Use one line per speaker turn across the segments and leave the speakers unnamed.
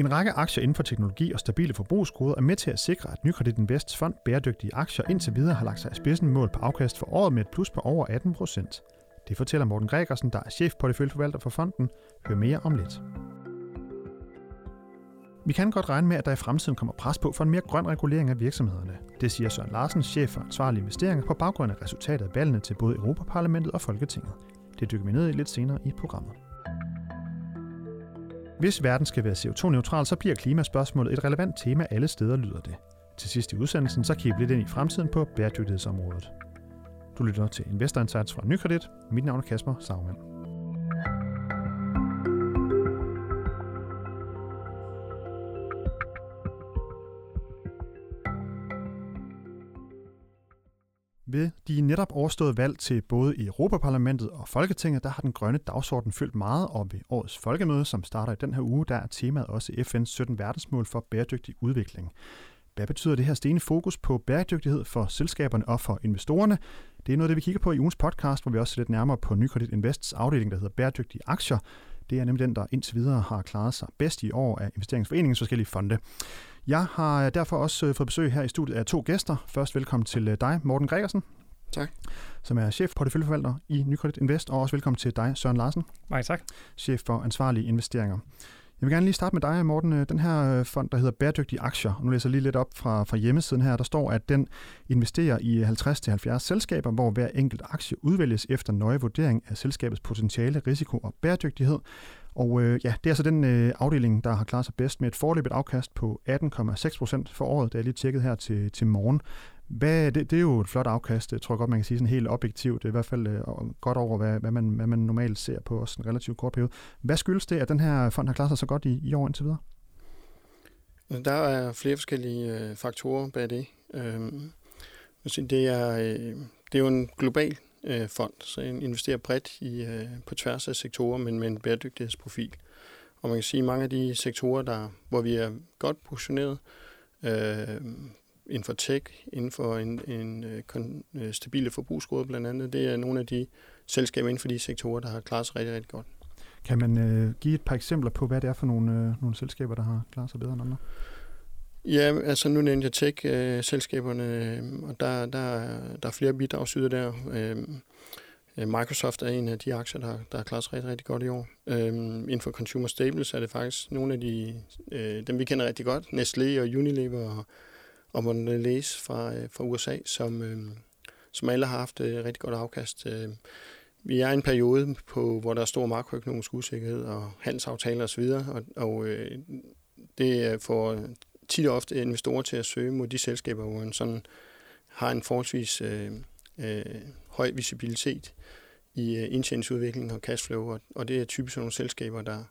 En række aktier inden for teknologi og stabile forbrugsgoder er med til at sikre, at Nykredit Invests fond bæredygtige aktier indtil videre har lagt sig i spidsen mål på afkast for året med et plus på over 18 procent. Det fortæller Morten Gregersen, der er chef porteføljeforvalter for fonden. Hør mere om lidt. Vi kan godt regne med, at der i fremtiden kommer pres på for en mere grøn regulering af virksomhederne. Det siger Søren Larsen, chef for ansvarlige investeringer, på baggrund af resultatet af valgene til både Europaparlamentet og Folketinget. Det dykker vi ned i lidt senere i programmet. Hvis verden skal være CO2-neutral, så bliver klimaspørgsmålet et relevant tema alle steder, lyder det. Til sidst i udsendelsen, så kigger vi lidt ind i fremtiden på bæredygtighedsområdet. Du lytter til Investor Insights fra Nykredit. Mit navn er Kasper Sagmann. Ved de netop overståede valg til både Europaparlamentet og Folketinget, der har den grønne dagsorden fyldt meget, og ved årets folkemøde, som starter i den her uge, der er temaet også FN's 17 verdensmål for bæredygtig udvikling. Hvad betyder det her stene fokus på bæredygtighed for selskaberne og for investorerne? Det er noget, det vi kigger på i ugens podcast, hvor vi også ser lidt nærmere på Nykredit Invests afdeling, der hedder Bæredygtige Aktier. Det er nemlig den, der indtil videre har klaret sig bedst i år af investeringsforeningens forskellige fonde. Jeg har derfor også øh, fået besøg her i studiet af to gæster. Først velkommen til øh, dig, Morten Gregersen.
Tak.
Som er chef porteføljeforvalter i Nykredit Invest, og også velkommen til dig, Søren Larsen.
Mange tak.
Chef for ansvarlige investeringer. Jeg vil gerne lige starte med dig, Morten. Øh, den her øh, fond, der hedder Bæredygtige Aktier, og nu læser jeg lige lidt op fra, fra hjemmesiden her, der står, at den investerer i 50-70 selskaber, hvor hver enkelt aktie udvælges efter nøje vurdering af selskabets potentiale, risiko og bæredygtighed. Og øh, ja, det er altså den øh, afdeling, der har klaret sig bedst med et forløbet afkast på 18,6 procent for året. Det er lige tjekket her til, til morgen. Hvad, det, det er jo et flot afkast, jeg tror godt, man kan sige sådan helt objektivt. Det er i hvert fald øh, godt over, hvad, hvad, man, hvad man normalt ser på også en relativt kort periode. Hvad skyldes det, at den her fond har klaret sig så godt i, i år indtil videre?
Der er flere forskellige øh, faktorer bag det. Øh, det, er, øh, det er jo en global øh, fond, så den investerer bredt i, øh, på tværs af sektorer, men med en bæredygtighedsprofil. Og man kan sige, at mange af de sektorer, der, hvor vi er godt positioneret, øh, inden for tech, inden for en, en, en øh, stabile forbrugsgode blandt andet, det er nogle af de selskaber inden for de sektorer, der har klaret sig rigtig, rigtig godt.
Kan man øh, give et par eksempler på, hvad det er for nogle, øh, nogle selskaber, der har klaret sig bedre end andre?
Ja, altså nu nævnte jeg tech-selskaberne, øh, og der, der, der er flere bidragsyder der. Øh, Microsoft er en af de aktier, der, der har klaret sig rigtig, rigtig godt i år. Inden for consumer staples er det faktisk nogle af de, øh, dem vi kender rigtig godt, Nestlé og Unilever og, og Mondelez øh, fra, øh, fra USA, som, øh, som alle har haft øh, rigtig godt afkast. Øh, vi er i en periode, på, hvor der er stor makroøkonomisk usikkerhed og handelsaftaler osv., og, og øh, det øh, får tit og ofte investorer til at søge mod de selskaber, hvor man sådan har en forholdsvis øh, øh, høj visibilitet i øh, indtjeningsudvikling og cashflow, og, og det er typisk nogle selskaber, der,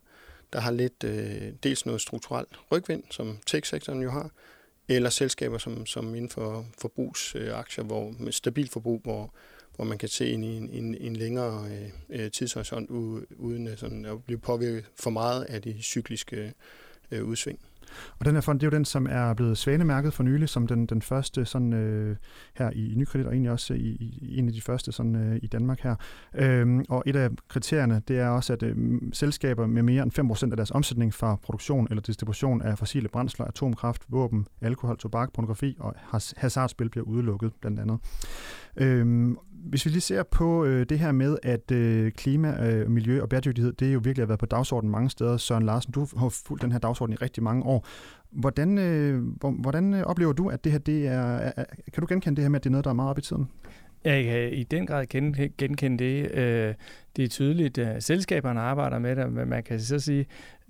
der har lidt øh, dels noget strukturelt rygvind, som tech-sektoren jo har, eller selskaber som, som inden for forbrugsaktier, hvor med stabil forbrug, hvor, hvor man kan se ind i en, en, en længere øh, øh tidshorisont, uden sådan at blive påvirket for meget af de cykliske øh, udsving.
Og den her fond, det er jo den, som er blevet svanemærket for nylig, som den, den første sådan, øh, her i, i Nykredit, og egentlig også i, i, en af de første sådan, øh, i Danmark her. Øhm, og et af kriterierne, det er også, at øh, selskaber med mere end 5% af deres omsætning fra produktion eller distribution af fossile brændsler, atomkraft, våben, alkohol, tobak, pornografi og hasardspil bliver udelukket, blandt andet. Øhm, hvis vi lige ser på øh, det her med, at øh, klima, øh, miljø og bæredygtighed, det er jo virkelig har været på dagsordenen mange steder. Søren Larsen, du har fulgt den her dagsorden i rigtig mange år. Hvordan, øh, hvordan øh, oplever du, at det her, det er, er, kan du genkende det her med, at det er noget, der er meget op i tiden?
Jeg kan i den grad genkende det. Øh, det er tydeligt, at selskaberne arbejder med det, men man kan så sige,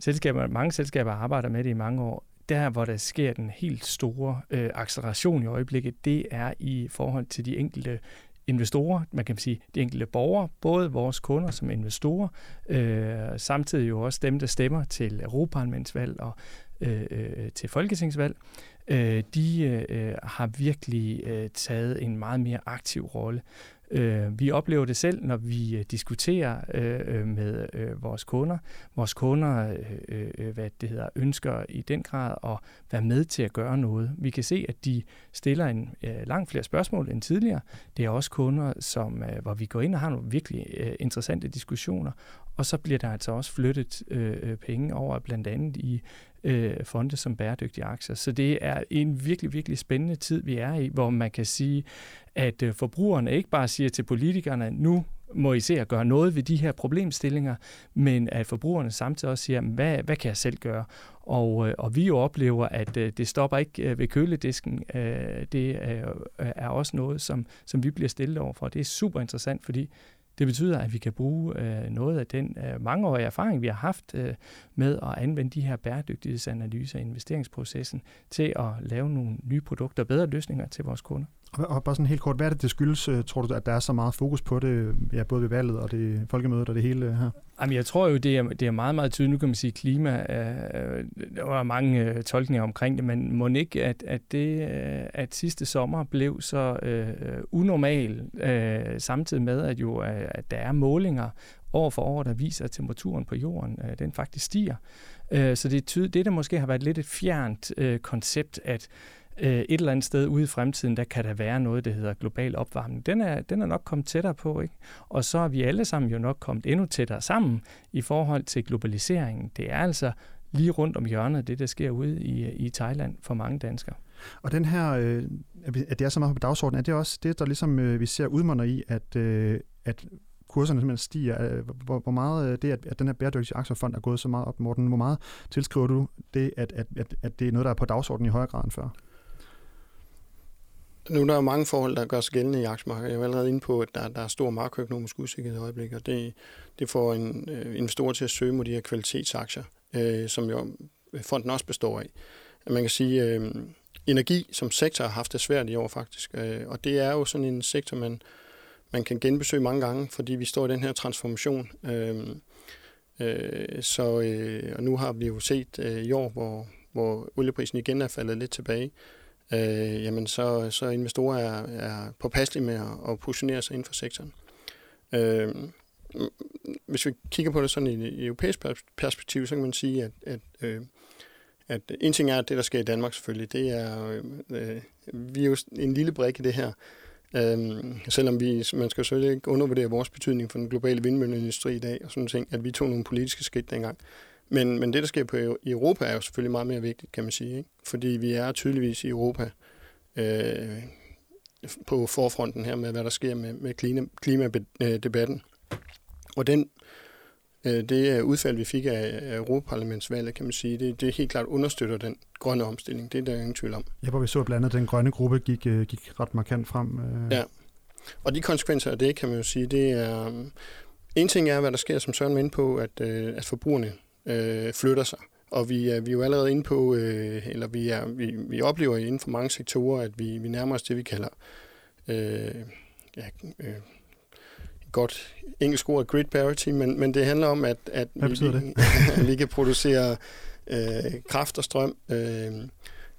at mange selskaber arbejder med det i mange år der, hvor der sker den helt store øh, acceleration i øjeblikket, det er i forhold til de enkelte investorer, man kan sige de enkelte borgere, både vores kunder som investorer, øh, samtidig jo også dem, der stemmer til Europaparlamentsvalg og øh, øh, til folketingsvalg, øh, de øh, har virkelig øh, taget en meget mere aktiv rolle. Øh, vi oplever det selv, når vi øh, diskuterer øh, øh, med øh, vores kunder. Vores kunder øh, øh, hvad det hedder, ønsker i den grad at være med til at gøre noget. Vi kan se, at de stiller en øh, langt flere spørgsmål end tidligere. Det er også kunder, som, øh, hvor vi går ind og har nogle virkelig øh, interessante diskussioner og så bliver der altså også flyttet øh, øh, penge over blandt andet i øh, fonde som bæredygtige aktier. Så det er en virkelig, virkelig spændende tid, vi er i, hvor man kan sige, at øh, forbrugerne ikke bare siger til politikerne, nu må I se at gøre noget ved de her problemstillinger, men at forbrugerne samtidig også siger, hvad, hvad kan jeg selv gøre? Og, øh, og vi jo oplever, at øh, det stopper ikke ved køledisken. Det er også noget, som, som vi bliver stillet over for. Det er super interessant, fordi det betyder, at vi kan bruge øh, noget af den øh, mangeårige erfaring, vi har haft øh, med at anvende de her bæredygtighedsanalyser i investeringsprocessen til at lave nogle nye produkter og bedre løsninger til vores kunder.
Og bare sådan helt kort, hvad er det, det skyldes, øh, tror du, at der er så meget fokus på det, ja, både ved valget og det folkemødet og det hele her?
Jamen, jeg tror jo, det er, det er meget, meget tydeligt. Nu kan man sige, klima, øh, der var mange øh, tolkninger omkring det, men må ikke, at, at, det, øh, at sidste sommer blev så øh, unormal, øh, samtidig med, at, jo, øh, at der er målinger år for år, der viser, at temperaturen på jorden, øh, den faktisk stiger. Øh, så det er tydeligt, det der måske har været lidt et fjernt øh, koncept, at Øh, et eller andet sted ude i fremtiden, der kan der være noget, der hedder global opvarmning. Den er, den er nok kommet tættere på, ikke? Og så er vi alle sammen jo nok kommet endnu tættere sammen i forhold til globaliseringen. Det er altså lige rundt om hjørnet, det der sker ude i, i Thailand for mange danskere.
Og den her, øh, at det er så meget på dagsordenen, er det også det, der ligesom øh, vi ser udmunder i, at, øh, at kurserne simpelthen stiger. Øh, hvor, hvor meget øh, det, at, at den her bæredygtige aktiefond er gået så meget op, Morten, hvor meget tilskriver du det, at, at, at, at det er noget, der er på dagsordenen i højere grad end før?
Nu der er mange forhold, der gør sig gældende i aktiemarkedet. Jeg er allerede inde på, at der, der er stor makroøkonomisk usikkerhed i øjeblikket, og det, det får en øh, investor til at søge mod de her kvalitetsaktier, øh, som jo øh, fonden også består af. Man kan sige, øh, energi som sektor har haft det svært i år faktisk, øh, og det er jo sådan en sektor, man, man kan genbesøge mange gange, fordi vi står i den her transformation. Øh, øh, så, øh, og nu har vi jo set øh, i år, hvor, hvor olieprisen igen er faldet lidt tilbage, øh, øh, jamen så, så investorer er, er påpasselige med at, at positionere sig inden for sektoren. Øh, hvis vi kigger på det sådan i et europæisk perspektiv, så kan man sige, at, at, øh, at en ting er, at det, der sker i Danmark selvfølgelig, det er, øh, vi er jo en lille brik i det her, øh, selvom vi, man skal selvfølgelig ikke undervurdere vores betydning for den globale vindmølleindustri i dag, og sådan ting, at vi tog nogle politiske skridt dengang. Men, men det, der sker på, i Europa, er jo selvfølgelig meget mere vigtigt, kan man sige. Ikke? Fordi vi er tydeligvis i Europa øh, på forfronten her med, hvad der sker med, med klima, klimadebatten. Og den, øh, det udfald, vi fik af Europaparlamentsvalget, kan man sige, det, det helt klart understøtter den grønne omstilling. Det er der ingen tvivl om.
Ja, hvor vi så blandt andet, den grønne gruppe gik, øh, gik ret markant frem.
Øh. Ja, og de konsekvenser af det, kan man jo sige, det er... En ting er, hvad der sker, som Søren var inde på, at, at forbrugerne øh, flytter sig. Og vi er, vi er jo allerede inde på, øh, eller vi, er, vi, vi oplever inden for mange sektorer, at vi, vi nærmer os det, vi kalder øh, ja, øh, godt engelsk ord grid parity, men, men det handler om, at, at
vi, det?
vi kan producere øh, kraft og strøm øh,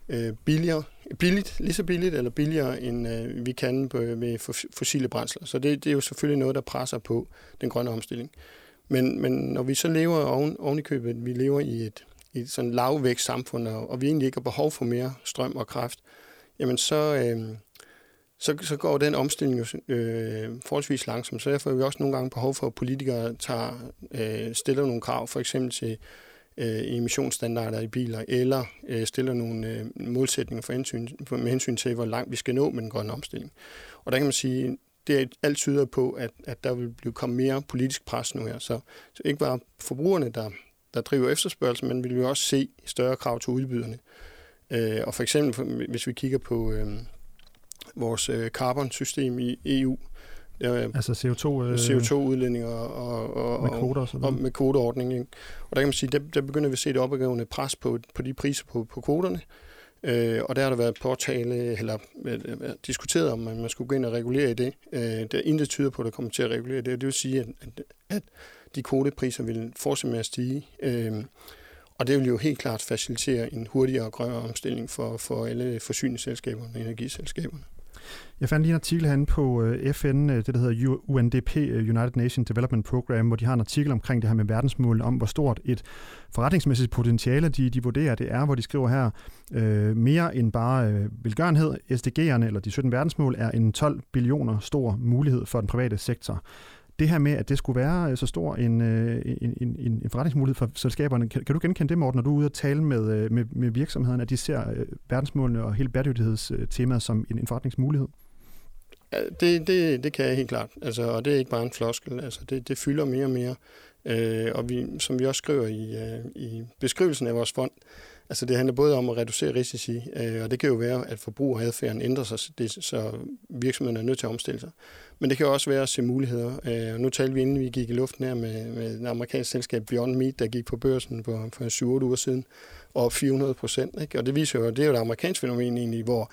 øh, billigere, billigt, lige så billigt eller billigere, end øh, vi kan på, med fossile brændsler. Så det, det er jo selvfølgelig noget, der presser på den grønne omstilling. Men, men når vi så lever oven, oven i købet, vi lever i et, i et sådan lavvækst samfund, og, og vi egentlig ikke har behov for mere strøm og kraft, jamen så, øh, så, så går den omstilling jo øh, forholdsvis langsomt. Så derfor har vi også nogle gange behov for, at politikere tager, øh, stiller nogle krav, for eksempel til øh, emissionsstandarder i biler, eller øh, stiller nogle øh, målsætninger for hensyn, for, med hensyn til, hvor langt vi skal nå med den grønne omstilling. Og der kan man sige, det alt tyder på, at, at der vil blive komme mere politisk pres nu her. Så, så ikke bare forbrugerne, der, der driver efterspørgsel, men vi vil også se større krav til udbyderne. Øh, og for eksempel, hvis vi kigger på øh, vores øh, carbon-system i EU,
der, altså CO2,
øh, CO2-udledninger og, og,
med kvoter og,
og med kvoteordning. Ikke? Og der kan man sige, der, der begynder vi at se et opadgående pres på, på de priser på, på kvoterne. Øh, og der har der været påtale, eller øh, øh diskuteret, om man skulle gå ind og regulere i det. Øh, der er intet tyder på, at der kommer til at regulere det. Det vil sige, at, at, at de kvotepriser vil fortsætte med at stige. Øh, og det vil jo helt klart facilitere en hurtigere og grønnere omstilling for, for alle forsyningsselskaberne og energiselskaberne.
Jeg fandt lige en artikel herinde på øh, FN, øh, det der hedder UNDP, øh, United Nations Development Program, hvor de har en artikel omkring det her med verdensmålene, om hvor stort et forretningsmæssigt potentiale de, de vurderer, det er, hvor de skriver her, øh, mere end bare øh, velgørenhed, SDG'erne, eller de 17 verdensmål, er en 12 billioner stor mulighed for den private sektor. Det her med, at det skulle være øh, så stor øh, en, en, en, en forretningsmulighed for selskaberne, kan, kan du genkende det, Morten, når du er ude og tale med, øh, med, med virksomhederne, at de ser verdensmålene og hele bæredygtighedstemaet som en, en forretningsmulighed?
Ja, det, det, det kan jeg helt klart. Altså, og det er ikke bare en floskel. Altså, det, det fylder mere og mere. Øh, og vi, som vi også skriver i, øh, i beskrivelsen af vores fond, altså det handler både om at reducere risici, øh, og det kan jo være, at forbrugeradfærden ændrer sig, så, det, så virksomheden er nødt til at omstille sig. Men det kan også være at se muligheder. Øh, nu talte vi, inden vi gik i luften her med, med en amerikansk selskab, Beyond Meat, der gik på børsen for, for 7-8 uger siden, og 400 procent. Og det viser jo, at det er jo et amerikansk fænomen egentlig, hvor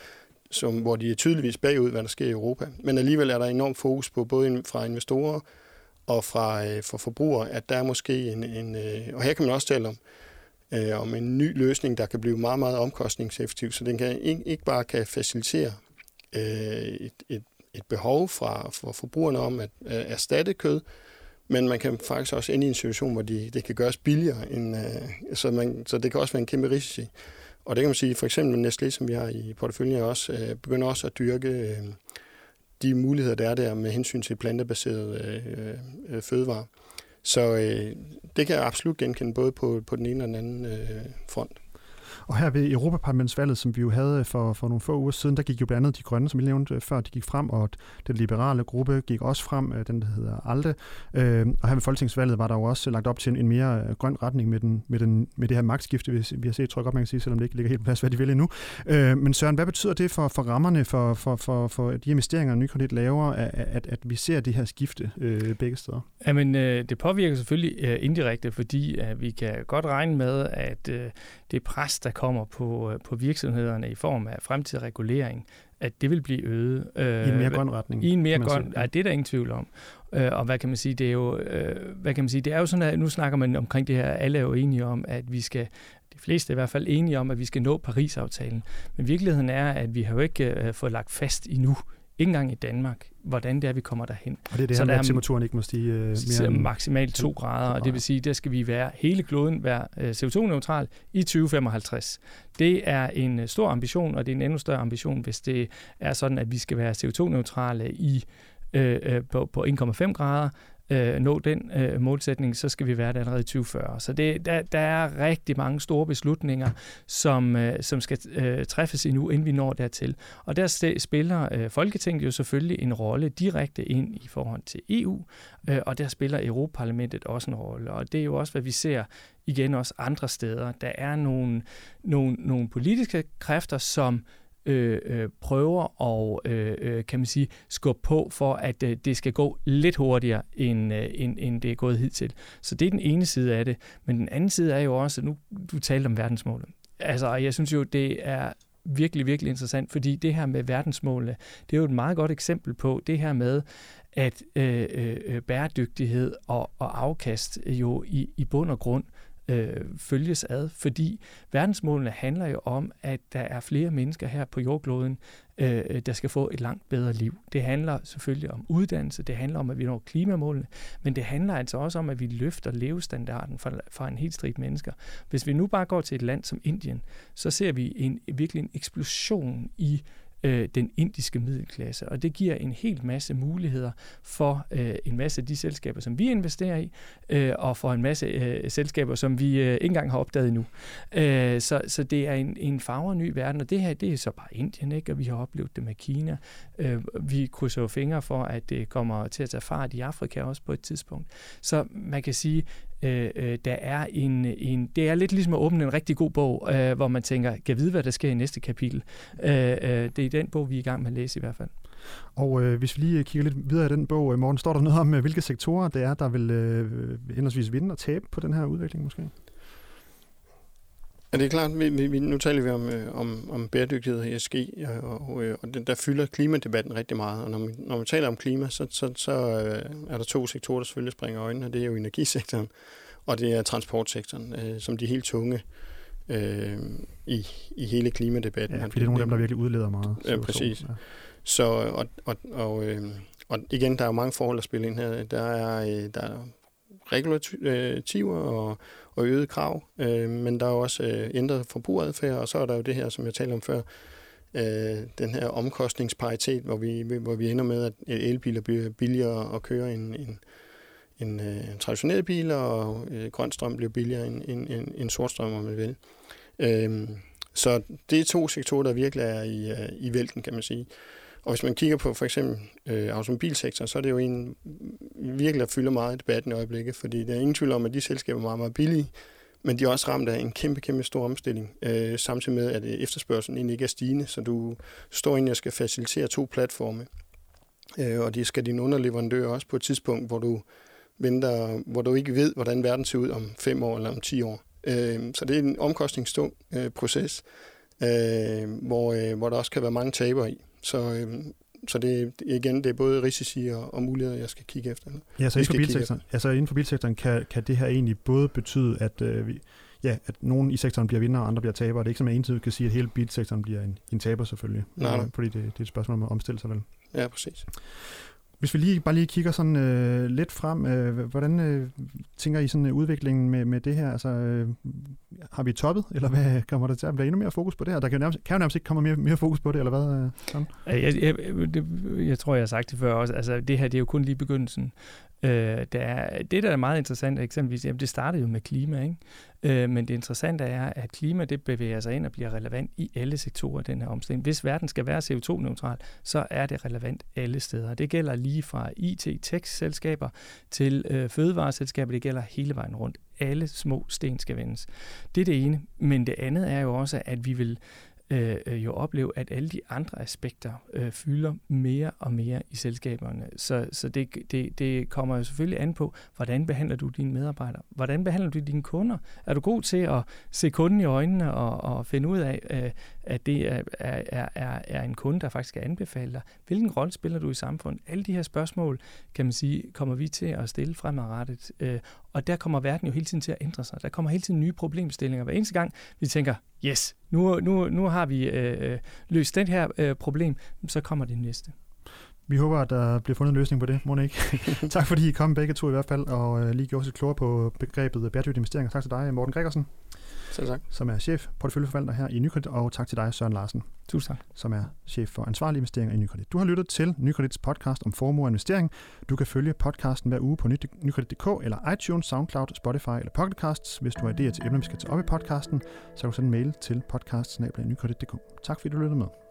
som, hvor de er tydeligvis bagud, hvad der sker i Europa. Men alligevel er der enorm fokus på, både fra investorer og fra, øh, for forbrugere, at der er måske en, en øh, og her kan man også tale om, øh, om en ny løsning, der kan blive meget, meget omkostningseffektiv, så den kan ikke, ikke bare kan facilitere øh, et, et, et behov fra, for forbrugerne om at øh, erstatte kød, men man kan faktisk også ende i en situation, hvor de, det kan gøres billigere, end, øh, så, man, så det kan også være en kæmpe risici. Og det kan man sige, for eksempel Nestlé, som vi har i porteføljen, også, øh, begynder også at dyrke øh, de muligheder, der er der med hensyn til plantebaserede øh, øh, fødevarer. Så øh, det kan jeg absolut genkende både på, på den ene og den anden øh, front.
Og her ved Europaparlamentsvalget, som vi jo havde øh, for, for nogle få uger siden, der gik jo blandt andet de grønne, som I nævnte øh, før, de gik frem, og den liberale gruppe gik også frem, øh, den der hedder ALDE. Øh, og her ved folketingsvalget var der jo også lagt op til en, en mere grøn retning med, den, med, den, med det her magtskifte, vi, vi har set, tror jeg godt, man kan sige, selvom det ikke ligger helt på plads, hvad de vil endnu. Men Søren, hvad betyder det for, for rammerne for, for, for, for de investeringer, Nykredit laver, at, at, at vi ser det her skifte øh, begge steder?
Jamen, det påvirker selvfølgelig indirekte, fordi at vi kan godt regne med, at det pres, der kommer på, øh, på virksomhederne i form af fremtidig regulering, at det vil blive øget.
Øh, I en mere grøn retning.
I en mere grøn, ja, det er der ingen tvivl om. Øh, og hvad kan man sige, det er jo, øh, hvad kan man sige, det er jo sådan, at nu snakker man omkring det her, alle er jo enige om, at vi skal, de fleste er i hvert fald enige om, at vi skal nå Paris-aftalen. Men virkeligheden er, at vi har jo ikke øh, fået lagt fast endnu, ikke engang i Danmark, hvordan det er, vi kommer derhen.
Og det er det
så
her med, at temperaturen ikke må stige øh, mere
end maksimalt 2 grader, og det vil sige, der skal vi være hele kloden være øh, CO2-neutral i 2055. Det er en øh, stor ambition, og det er en endnu større ambition, hvis det er sådan, at vi skal være CO2-neutrale i øh, øh på, på 1,5 grader øh, nå den øh, målsætning, så skal vi være der allerede i 2040. Så det, der, der er rigtig mange store beslutninger, som, øh, som skal øh, træffes endnu, inden vi når dertil. Og der spiller øh, Folketinget jo selvfølgelig en rolle direkte ind i forhold til EU, øh, og der spiller Europaparlamentet også en rolle. Og det er jo også, hvad vi ser igen også andre steder. Der er nogle, nogle, nogle politiske kræfter, som øh, øh, prøver at øh, øh, kan man sige, skubbe på for, at øh, det skal gå lidt hurtigere, end, øh, end, end det er gået hidtil. Så det er den ene side af det. Men den anden side er jo også, nu du talte om verdensmålet. Altså, jeg synes jo, det er virkelig, virkelig interessant, fordi det her med verdensmålene, det er jo et meget godt eksempel på det her med, at øh, øh, øh bæredygtighed og, og afkast jo i, i bund og grund øh, Øh, følges ad, fordi verdensmålene handler jo om, at der er flere mennesker her på jordkloden, øh, der skal få et langt bedre liv. Det handler selvfølgelig om uddannelse, det handler om, at vi når klimamålene, men det handler altså også om, at vi løfter levestandarden for, for en helt stribe mennesker. Hvis vi nu bare går til et land som Indien, så ser vi en, virkelig en eksplosion i øh, den indiske middelklasse. Og det giver en helt masse muligheder for øh, en masse af de selskaber, som vi investerer i, øh, og for en masse øh, selskaber, som vi øh, ikke engang har opdaget endnu. Øh, så, så det er en, en farver ny verden, og det her det er så bare Indien, ikke? og vi har oplevet det med Kina. Øh, vi krydser jo fingre for, at det kommer til at tage fart i Afrika også på et tidspunkt. Så man kan sige, øh, øh, der er en, en, det er lidt ligesom at åbne en rigtig god bog, øh, hvor man tænker, kan vide, hvad der sker i næste kapitel. Øh, øh, det er den bog, vi er i gang med at læse i hvert fald.
Og øh, hvis vi lige kigger lidt videre i den bog, øh, morgen står der noget om, øh, hvilke sektorer det er, der vil øh, henholdsvis vinde og tabe på den her udvikling måske?
Ja, det er klart. Vi, vi, nu taler vi om, øh, om, om bæredygtighed og ESG, og, og, og den, der fylder klimadebatten rigtig meget. Og når man, når man taler om klima, så, så, så øh, er der to sektorer, der selvfølgelig springer øjnene, og det er jo energisektoren, og det er transportsektoren, øh, som de helt tunge øh, i, i hele klimadebatten.
Ja, fordi det er nogle af dem, der virkelig udleder meget.
Ja, præcis. Ja. Så, og, og, og, øh, og igen, der er jo mange forhold at spille ind her. Der er, øh, der er regulativer øh, og, og øget krav, øh, men der er også øh, ændret forbrugeradfærd, og så er der jo det her, som jeg talte om før, øh, den her omkostningsparitet, hvor vi, hvor vi ender med, at elbiler bliver billigere at køre end en, en, øh, en traditionel bil, og øh, grøn strøm bliver billigere end, end, end, end sort strøm, om man vil. Øh, så det er to sektorer, der virkelig er i, øh, i vælten, kan man sige. Og hvis man kigger på for eksempel øh, automobilsektoren, så er det jo en mm, virkelig, der fylder meget i debatten i øjeblikket, fordi der er ingen tvivl om, at de selskaber er meget, meget billige, men de er også ramt af en kæmpe, kæmpe stor omstilling, øh, samtidig med, at øh, efterspørgselen egentlig ikke er stigende, så du står egentlig og skal facilitere to platforme. Øh, og det skal din underleverandør også på et tidspunkt, hvor du venter, hvor du ikke ved, hvordan verden ser ud om fem år eller om ti år. Øh, så det er en omkostningstung øh, proces, øh, hvor, øh, hvor der også kan være mange taber i. Så, øh, så det, igen, det er både risici og, og muligheder, jeg skal kigge efter.
Ja, så inden for, bilsektoren, altså inden for bilsektoren kan, kan det her egentlig både betyde, at øh, vi, ja, at nogen i sektoren bliver vinder, og andre bliver tabere. Det er ikke som, at entydigt kan sige, at hele bilsektoren bliver en, en taber selvfølgelig.
Nej, nej.
Fordi det, det er et spørgsmål om at omstille sig vel.
Ja, præcis.
Hvis vi lige bare lige kigger sådan øh, lidt frem, øh, hvordan øh, tænker I sådan øh, udviklingen med, med det her? Altså, øh, har vi toppet, eller hvad kommer der til at blive endnu mere fokus på det her? Der kan jo nærmest, kan jo nærmest ikke komme mere, mere fokus på det, eller hvad? Øh, sådan?
Jeg, jeg, det, jeg tror, jeg har sagt det før også. Altså, det her det er jo kun lige begyndelsen. Øh, der er, det, der er meget interessant, eksempelvis, jamen, det startede jo med klima, ikke? Øh, men det interessante er, at klima det bevæger sig ind og bliver relevant i alle sektorer af den her omstilling. Hvis verden skal være CO2-neutral, så er det relevant alle steder. Det gælder lige fra IT-tech-selskaber til øh, fødevareselskaber, det gælder hele vejen rundt. Alle små sten skal vendes. Det er det ene. Men det andet er jo også, at vi vil Øh, øh, jo opleve, at alle de andre aspekter øh, fylder mere og mere i selskaberne. Så, så det, det, det kommer jo selvfølgelig an på, hvordan behandler du dine medarbejdere? Hvordan behandler du dine kunder? Er du god til at se kunden i øjnene og, og finde ud af, øh, at det er, er, er, er en kunde, der faktisk kan anbefale dig? Hvilken rolle spiller du i samfundet? Alle de her spørgsmål, kan man sige, kommer vi til at stille fremadrettet. Øh, og der kommer verden jo hele tiden til at ændre sig. Der kommer hele tiden nye problemstillinger. Hver eneste gang, vi tænker, yes, nu, nu, nu har vi øh, løst det her øh, problem, så kommer det næste.
Vi håber, at der bliver fundet en løsning på det, må ikke? tak fordi I kom begge to i hvert fald, og øh, lige gjorde sig klogere på begrebet bæredygtig investeringer. Tak til dig, Morten Gregersen.
Selv tak.
Som er chef porteføljeforvalter her i Nykredit, og tak til dig, Søren Larsen.
Tusind tak.
Som er chef for ansvarlige investeringer i Nykredit. Du har lyttet til Nykredits podcast om formue og investering. Du kan følge podcasten hver uge på nykredit.dk eller iTunes, SoundCloud, Spotify eller Pocketcasts. Hvis du har idéer til emner, vi skal tage op i podcasten, så kan du sende en mail til podcast Tak fordi du lyttede med.